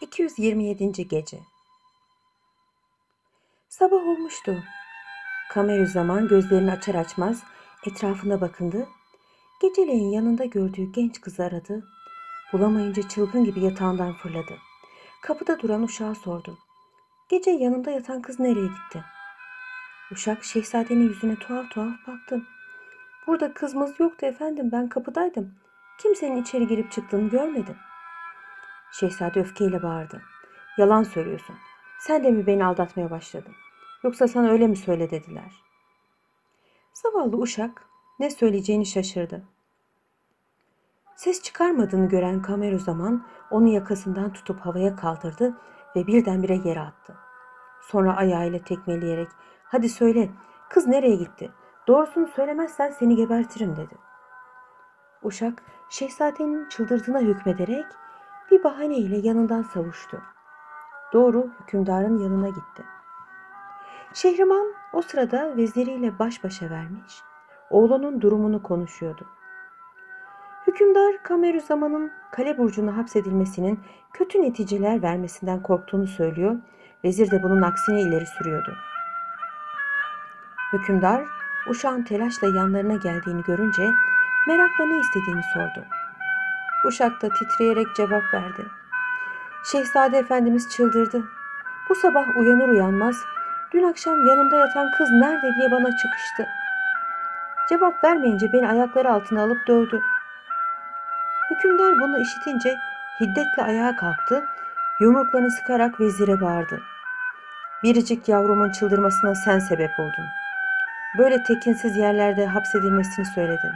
227. Gece Sabah olmuştu. Kamerü zaman gözlerini açar açmaz etrafına bakındı. Geceleyin yanında gördüğü genç kızı aradı. Bulamayınca çılgın gibi yatağından fırladı. Kapıda duran uşağa sordu. Gece yanında yatan kız nereye gitti? Uşak şehzadenin yüzüne tuhaf tuhaf baktı. Burada kızımız yoktu efendim ben kapıdaydım. Kimsenin içeri girip çıktığını görmedim. Şehzade öfkeyle bağırdı. Yalan söylüyorsun. Sen de mi beni aldatmaya başladın? Yoksa sana öyle mi söyle dediler. Zavallı uşak ne söyleyeceğini şaşırdı. Ses çıkarmadığını gören Kameru zaman onu yakasından tutup havaya kaldırdı ve birdenbire yere attı. Sonra ayağıyla tekmeleyerek hadi söyle kız nereye gitti? Doğrusunu söylemezsen seni gebertirim dedi. Uşak şehzadenin çıldırdığına hükmederek bir bahaneyle yanından savuştu. Doğru hükümdarın yanına gitti. Şehriman o sırada veziriyle baş başa vermiş, oğlunun durumunu konuşuyordu. Hükümdar Kamerüzaman'ın kale burcuna hapsedilmesinin kötü neticeler vermesinden korktuğunu söylüyor, vezir de bunun aksini ileri sürüyordu. Hükümdar uşağın telaşla yanlarına geldiğini görünce merakla ne istediğini sordu. Uşak da titreyerek cevap verdi. Şehzade Efendimiz çıldırdı. Bu sabah uyanır uyanmaz dün akşam yanımda yatan kız nerede diye bana çıkıştı. Cevap vermeyince beni ayakları altına alıp dövdü. Hükümdar bunu işitince hiddetle ayağa kalktı, yumruklarını sıkarak vezire bağırdı. Biricik yavrumun çıldırmasına sen sebep oldun. Böyle tekinsiz yerlerde hapsedilmesini söyledin.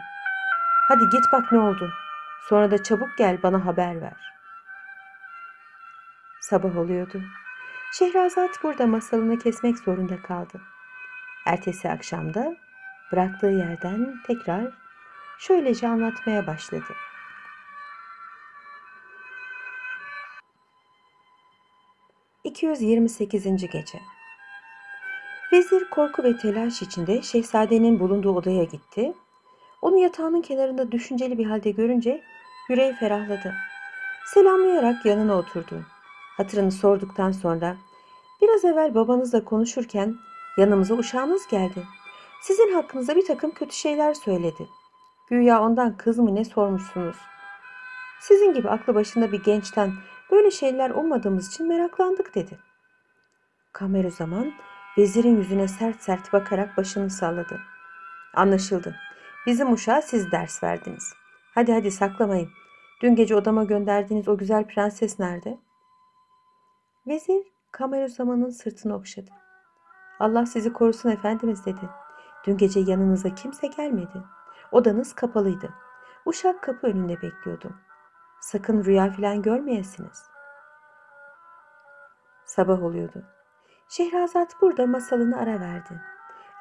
Hadi git bak ne oldu. Sonra da çabuk gel bana haber ver. Sabah oluyordu. Şehrazat burada masalını kesmek zorunda kaldı. Ertesi akşamda bıraktığı yerden tekrar şöylece anlatmaya başladı. ...228. Gece Vezir korku ve telaş içinde şehzadenin bulunduğu odaya gitti. Onu yatağının kenarında düşünceli bir halde görünce yüreği ferahladı. Selamlayarak yanına oturdu. Hatırını sorduktan sonra biraz evvel babanızla konuşurken yanımıza uşağınız geldi. Sizin hakkınızda bir takım kötü şeyler söyledi. Güya ondan kız mı ne sormuşsunuz. Sizin gibi aklı başında bir gençten böyle şeyler ummadığımız için meraklandık dedi. Kameru zaman vezirin yüzüne sert sert bakarak başını salladı. Anlaşıldı. Bizim uşağa siz ders verdiniz. Hadi hadi saklamayın. Dün gece odama gönderdiğiniz o güzel prenses nerede? Vezir Kameruzzaman'ın sırtını okşadı. Allah sizi korusun efendimiz dedi. Dün gece yanınıza kimse gelmedi. Odanız kapalıydı. Uşak kapı önünde bekliyordu. Sakın rüya filan görmeyesiniz. Sabah oluyordu. Şehrazat burada masalını ara verdi.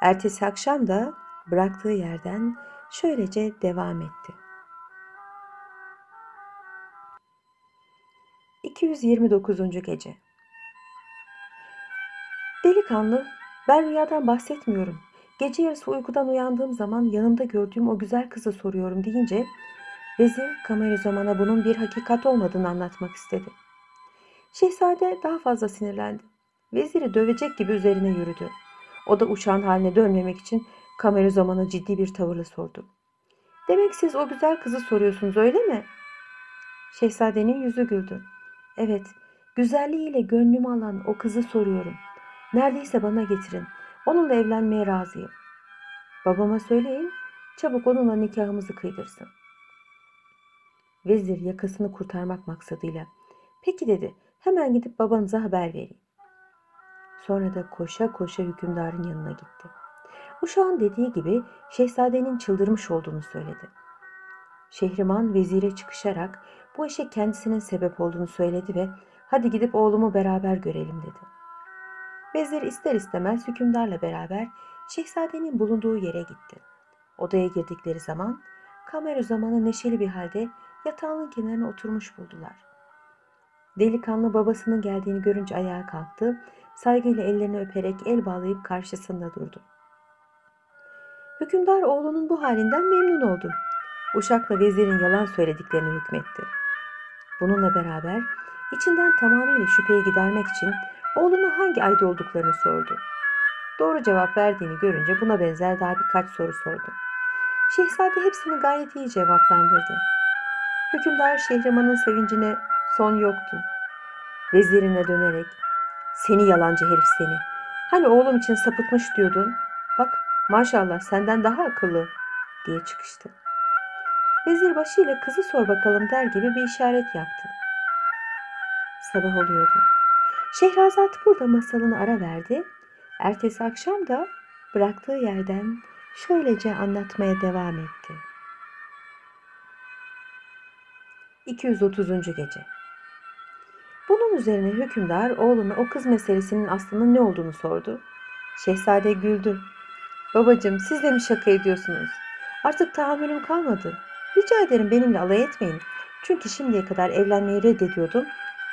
Ertesi akşam da bıraktığı yerden şöylece devam etti. 229. Gece Delikanlı, ben rüyadan bahsetmiyorum. Gece yarısı uykudan uyandığım zaman yanımda gördüğüm o güzel kızı soruyorum deyince vezir Kameruzzaman'a bunun bir hakikat olmadığını anlatmak istedi. Şehzade daha fazla sinirlendi. Veziri dövecek gibi üzerine yürüdü. O da uçağın haline dönmemek için Kameruzzaman'a ciddi bir tavırla sordu. Demek siz o güzel kızı soruyorsunuz öyle mi? Şehzadenin yüzü güldü. Evet, güzelliğiyle gönlümü alan o kızı soruyorum. Neredeyse bana getirin. Onunla evlenmeye razıyım. Babama söyleyin, çabuk onunla nikahımızı kıydırsın. Vezir yakasını kurtarmak maksadıyla, peki dedi, hemen gidip babanıza haber vereyim. Sonra da koşa koşa hükümdarın yanına gitti. Uşağın dediği gibi şehzadenin çıldırmış olduğunu söyledi. Şehriman vezire çıkışarak bu işe kendisinin sebep olduğunu söyledi ve hadi gidip oğlumu beraber görelim dedi. Vezir ister istemez hükümdarla beraber şehzadenin bulunduğu yere gitti. Odaya girdikleri zaman Kameru zamanı neşeli bir halde yatağının kenarına oturmuş buldular. Delikanlı babasının geldiğini görünce ayağa kalktı, saygıyla ellerini öperek el bağlayıp karşısında durdu. Hükümdar oğlunun bu halinden memnun oldu. Uşakla vezirin yalan söylediklerini hükmetti. Bununla beraber İçinden tamamıyla şüpheyi gidermek için oğluna hangi ayda olduklarını sordu. Doğru cevap verdiğini görünce buna benzer daha birkaç soru sordu. Şehzade hepsini gayet iyi cevaplandırdı. Hükümdar Şehriman'ın sevincine son yoktu. Vezirine dönerek, seni yalancı herif seni. Hani oğlum için sapıtmış diyordun. Bak maşallah senden daha akıllı diye çıkıştı. Vezir başıyla kızı sor bakalım der gibi bir işaret yaptı. Sabah oluyordu. Şehrazat burada masalını ara verdi. Ertesi akşam da bıraktığı yerden şöylece anlatmaya devam etti. 230. gece. Bunun üzerine hükümdar oğluna o kız meselesinin aslının ne olduğunu sordu. Şehzade güldü. Babacım siz de mi şaka ediyorsunuz? Artık tahammülüm kalmadı. Rica ederim benimle alay etmeyin. Çünkü şimdiye kadar evlenmeyi reddediyordum.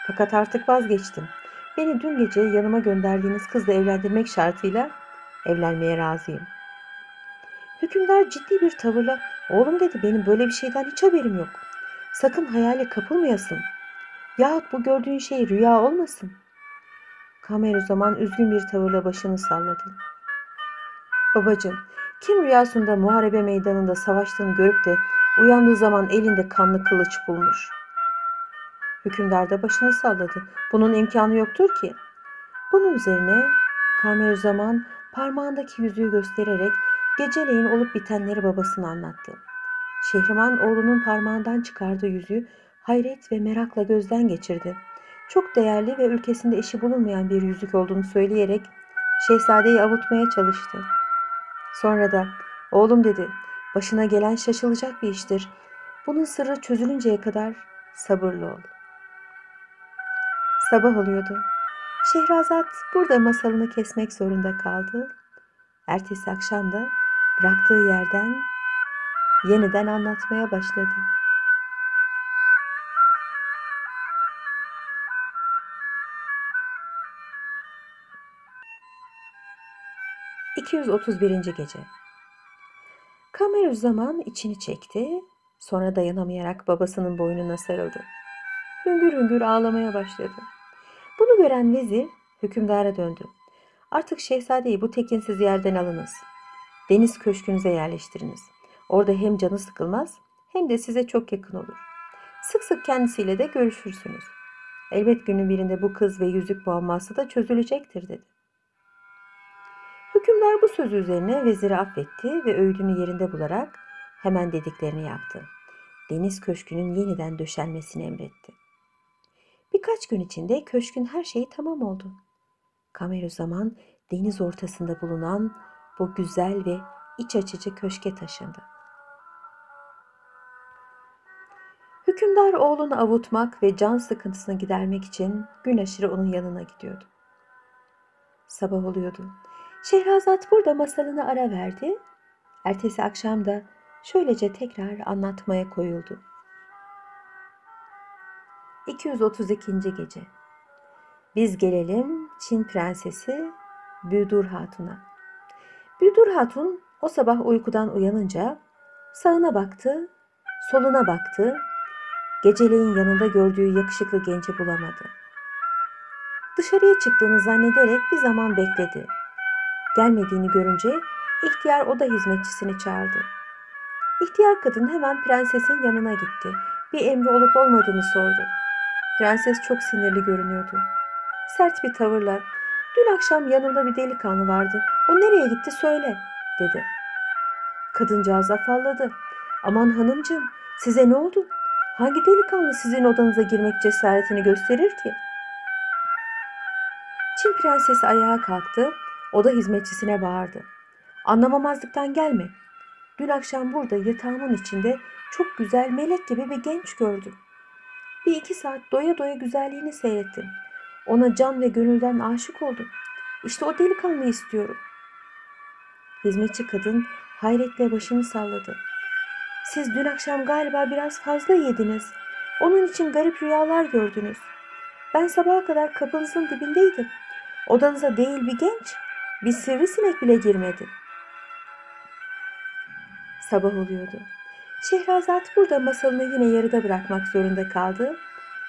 Fakat artık vazgeçtim. Beni dün gece yanıma gönderdiğiniz kızla evlendirmek şartıyla evlenmeye razıyım. Hükümdar ciddi bir tavırla oğlum dedi benim böyle bir şeyden hiç haberim yok. Sakın hayale kapılmayasın. Yahut bu gördüğün şey rüya olmasın. Kamer o zaman üzgün bir tavırla başını salladı. Babacım, kim rüyasında muharebe meydanında savaştığını görüp de uyandığı zaman elinde kanlı kılıç bulmuş. Hükümdar da başını salladı. Bunun imkanı yoktur ki. Bunun üzerine Kamer zaman parmağındaki yüzüğü göstererek geceleyin olup bitenleri babasına anlattı. Şehriman oğlunun parmağından çıkardığı yüzüğü hayret ve merakla gözden geçirdi. Çok değerli ve ülkesinde eşi bulunmayan bir yüzük olduğunu söyleyerek şehzadeyi avutmaya çalıştı. Sonra da oğlum dedi başına gelen şaşılacak bir iştir. Bunun sırrı çözülünceye kadar sabırlı ol. Sabah oluyordu. Şehrazat burada masalını kesmek zorunda kaldı. Ertesi akşam da bıraktığı yerden yeniden anlatmaya başladı. ...231. Gece zaman içini çekti, sonra dayanamayarak babasının boynuna sarıldı. Hüngür hüngür ağlamaya başladı. Bunu gören vezir hükümdara döndü. Artık şehzadeyi bu tekinsiz yerden alınız. Deniz köşkünüze yerleştiriniz. Orada hem canı sıkılmaz hem de size çok yakın olur. Sık sık kendisiyle de görüşürsünüz. Elbet günün birinde bu kız ve yüzük muamması da çözülecektir dedi. Hükümdar bu sözü üzerine veziri affetti ve öğüdünü yerinde bularak hemen dediklerini yaptı. Deniz köşkünün yeniden döşenmesini emretti. Birkaç gün içinde köşkün her şeyi tamam oldu. zaman deniz ortasında bulunan bu güzel ve iç açıcı köşke taşındı. Hükümdar oğlunu avutmak ve can sıkıntısını gidermek için gün aşırı onun yanına gidiyordu. Sabah oluyordu. Şehrazat burada masalını ara verdi. Ertesi akşam da şöylece tekrar anlatmaya koyuldu. 232. Gece Biz gelelim Çin Prensesi Büdur Hatun'a. Büdur Hatun o sabah uykudan uyanınca sağına baktı, soluna baktı, geceleyin yanında gördüğü yakışıklı genci bulamadı. Dışarıya çıktığını zannederek bir zaman bekledi. Gelmediğini görünce ihtiyar oda hizmetçisini çağırdı. İhtiyar kadın hemen prensesin yanına gitti. Bir emri olup olmadığını sordu. Prenses çok sinirli görünüyordu. Sert bir tavırla dün akşam yanımda bir delikanlı vardı. O nereye gitti söyle dedi. Kadıncağız afalladı. Aman hanımcığım size ne oldu? Hangi delikanlı sizin odanıza girmek cesaretini gösterir ki? Çin prensesi ayağa kalktı. Oda hizmetçisine bağırdı. Anlamamazlıktan gelme. Dün akşam burada yatağımın içinde çok güzel melek gibi bir genç gördüm. Bir iki saat doya doya güzelliğini seyrettim. Ona can ve gönülden aşık oldum. İşte o delikanlı istiyorum. Hizmetçi kadın hayretle başını salladı. Siz dün akşam galiba biraz fazla yediniz. Onun için garip rüyalar gördünüz. Ben sabaha kadar kapınızın dibindeydim. Odanıza değil bir genç, bir sivrisinek bile girmedi. Sabah oluyordu. Şehrazat burada masalını yine yarıda bırakmak zorunda kaldı.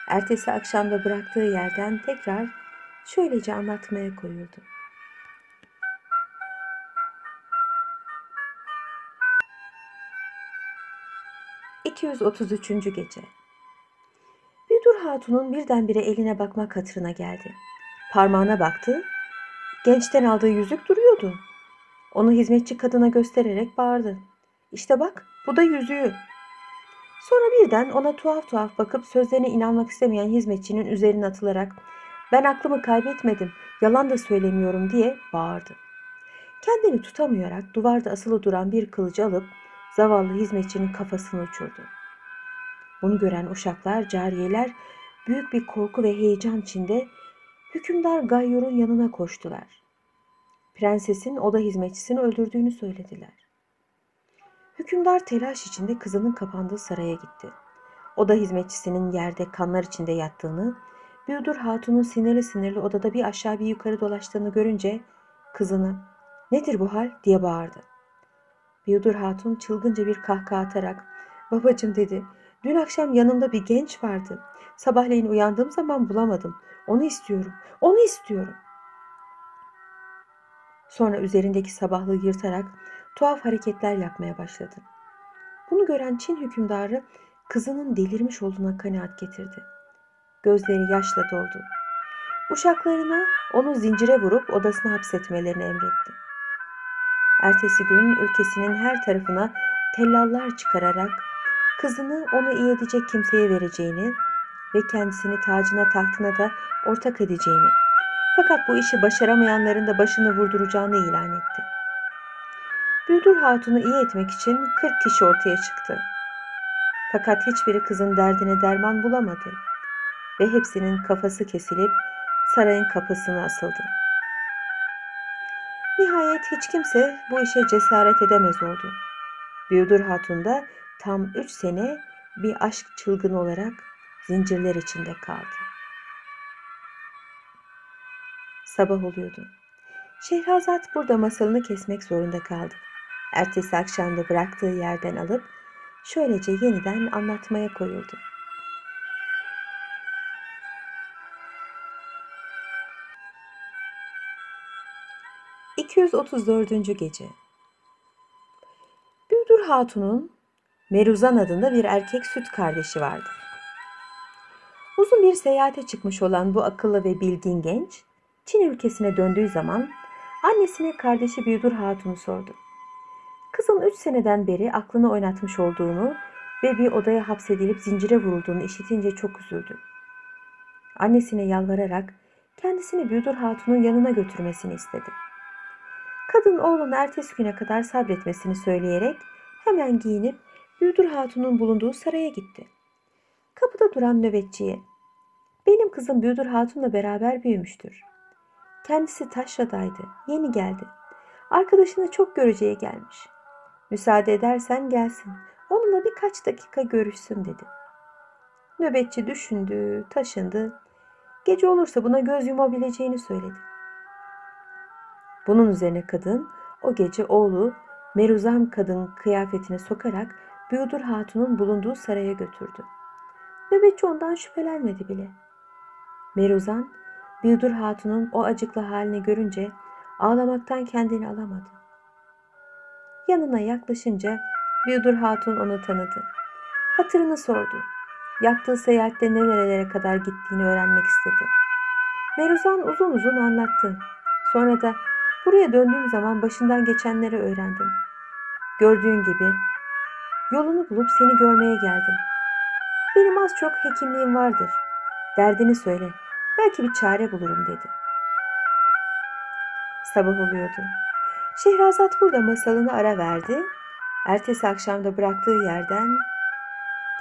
Ertesi akşamda bıraktığı yerden tekrar şöylece anlatmaya koyuldu. ...233. Gece Büdür Hatun'un birdenbire eline bakmak hatırına geldi. Parmağına baktı, gençten aldığı yüzük duruyordu. Onu hizmetçi kadına göstererek bağırdı. İşte bak, bu da yüzüğü. Sonra birden ona tuhaf tuhaf bakıp sözlerine inanmak istemeyen hizmetçinin üzerine atılarak ben aklımı kaybetmedim, yalan da söylemiyorum diye bağırdı. Kendini tutamayarak duvarda asılı duran bir kılıcı alıp zavallı hizmetçinin kafasını uçurdu. Bunu gören uşaklar, cariyeler büyük bir korku ve heyecan içinde hükümdar Gayyur'un yanına koştular. Prensesin oda hizmetçisini öldürdüğünü söylediler. Hükümdar telaş içinde kızının kapandığı saraya gitti. Oda hizmetçisinin yerde kanlar içinde yattığını, Büyüdür Hatun'un sinirli sinirli odada bir aşağı bir yukarı dolaştığını görünce kızını nedir bu hal diye bağırdı. Büyüdür Hatun çılgınca bir kahkaha atarak babacım dedi dün akşam yanımda bir genç vardı. Sabahleyin uyandığım zaman bulamadım. Onu istiyorum, onu istiyorum. Sonra üzerindeki sabahlığı yırtarak tuhaf hareketler yapmaya başladı. Bunu gören Çin hükümdarı kızının delirmiş olduğuna kanaat getirdi. Gözleri yaşla doldu. Uşaklarına onu zincire vurup odasına hapsetmelerini emretti. Ertesi gün ülkesinin her tarafına tellallar çıkararak kızını onu iyi edecek kimseye vereceğini ve kendisini tacına tahtına da ortak edeceğini fakat bu işi başaramayanların da başını vurduracağını ilan etti. Büldür Hatun'u iyi etmek için 40 kişi ortaya çıktı. Fakat hiçbiri kızın derdine derman bulamadı ve hepsinin kafası kesilip sarayın kapısına asıldı. Nihayet hiç kimse bu işe cesaret edemez oldu. Büyüdür Hatun da tam üç sene bir aşk çılgın olarak zincirler içinde kaldı. Sabah oluyordu. Şehrazat burada masalını kesmek zorunda kaldı. Ertesi akşamda bıraktığı yerden alıp şöylece yeniden anlatmaya koyuldu. ...234. Gece Büldür Hatun'un Meruzan adında bir erkek süt kardeşi vardı. Uzun bir seyahate çıkmış olan bu akıllı ve bilgin genç, Çin ülkesine döndüğü zaman annesine kardeşi Büyüdür Hatun'u sordu. Kızın üç seneden beri aklını oynatmış olduğunu ve bir odaya hapsedilip zincire vurulduğunu işitince çok üzüldü. Annesine yalvararak kendisini Büyüdür Hatun'un yanına götürmesini istedi. Kadın oğluna ertesi güne kadar sabretmesini söyleyerek hemen giyinip Büyüdür Hatun'un bulunduğu saraya gitti. Kapıda duran nöbetçiye benim kızım Büyüdür Hatun'la beraber büyümüştür. Kendisi taşradaydı. Yeni geldi. Arkadaşını çok göreceğe gelmiş. Müsaade edersen gelsin. Onunla birkaç dakika görüşsün dedi. Nöbetçi düşündü, taşındı. Gece olursa buna göz yumabileceğini söyledi. Bunun üzerine kadın o gece oğlu Meruzan kadın kıyafetini sokarak Büyüdür Hatun'un bulunduğu saraya götürdü. Nöbetçi ondan şüphelenmedi bile. Meruzan Büyüdür Hatun'un o acıklı halini görünce ağlamaktan kendini alamadı. Yanına yaklaşınca Büyüdür Hatun onu tanıdı. Hatırını sordu. Yaptığı seyahatte nerelere kadar gittiğini öğrenmek istedi. Meruzan uzun uzun anlattı. Sonra da buraya döndüğüm zaman başından geçenleri öğrendim. Gördüğün gibi yolunu bulup seni görmeye geldim. Benim az çok hekimliğim vardır. Derdini söyle. Belki bir çare bulurum dedi. Sabah oluyordu. Şehrazat burada masalını ara verdi. Ertesi akşamda bıraktığı yerden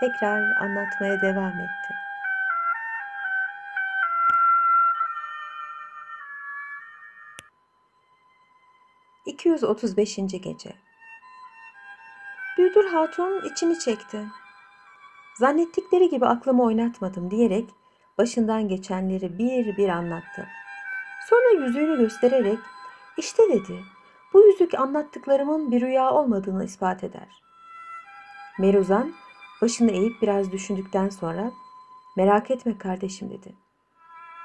tekrar anlatmaya devam etti. ...235. Gece Büldür Hatun içini çekti. Zannettikleri gibi aklımı oynatmadım diyerek başından geçenleri bir bir anlattı. Sonra yüzüğünü göstererek işte dedi bu yüzük anlattıklarımın bir rüya olmadığını ispat eder. Meruzan başını eğip biraz düşündükten sonra Merak etme kardeşim dedi.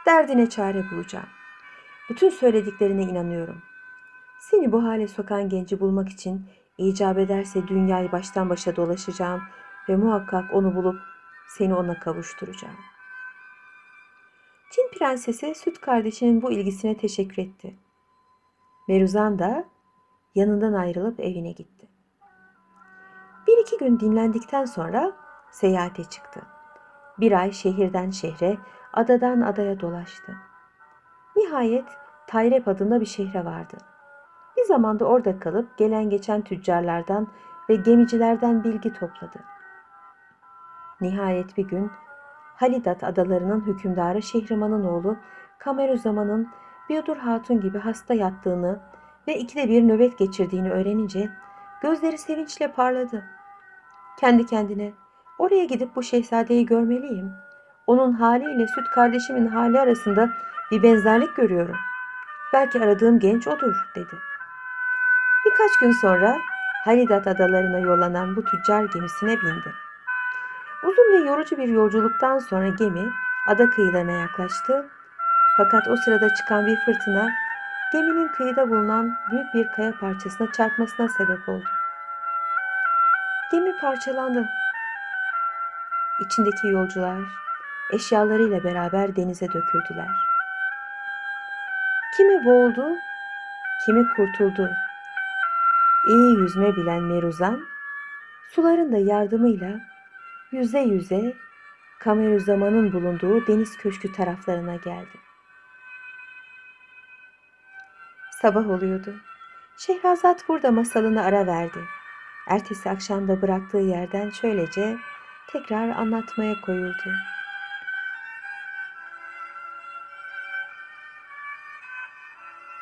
Derdine çare bulacağım. Bütün söylediklerine inanıyorum. Seni bu hale sokan genci bulmak için icap ederse dünyayı baştan başa dolaşacağım ve muhakkak onu bulup seni ona kavuşturacağım. Çin prensesi süt kardeşinin bu ilgisine teşekkür etti. Meruzan da yanından ayrılıp evine gitti. Bir iki gün dinlendikten sonra seyahate çıktı. Bir ay şehirden şehre, adadan adaya dolaştı. Nihayet Tayrep adında bir şehre vardı. Bir zamanda orada kalıp gelen geçen tüccarlardan ve gemicilerden bilgi topladı. Nihayet bir gün Halidat adalarının hükümdarı Şehriman'ın oğlu Kamerüzaman'ın Biyodur Hatun gibi hasta yattığını ve ikide bir nöbet geçirdiğini öğrenince gözleri sevinçle parladı. Kendi kendine oraya gidip bu şehzadeyi görmeliyim. Onun haliyle süt kardeşimin hali arasında bir benzerlik görüyorum. Belki aradığım genç odur dedi. Birkaç gün sonra Halidat adalarına yollanan bu tüccar gemisine bindi. Uzun ve yorucu bir yolculuktan sonra gemi ada kıyılarına yaklaştı. Fakat o sırada çıkan bir fırtına geminin kıyıda bulunan büyük bir kaya parçasına çarpmasına sebep oldu. Gemi parçalandı. İçindeki yolcular eşyalarıyla beraber denize döküldüler. Kimi boğuldu, kimi kurtuldu. İyi yüzme bilen Meruzan, suların da yardımıyla yüze yüze Kamerüzaman'ın bulunduğu deniz köşkü taraflarına geldi. Sabah oluyordu. Şehrazat burada masalını ara verdi. Ertesi akşamda bıraktığı yerden şöylece tekrar anlatmaya koyuldu.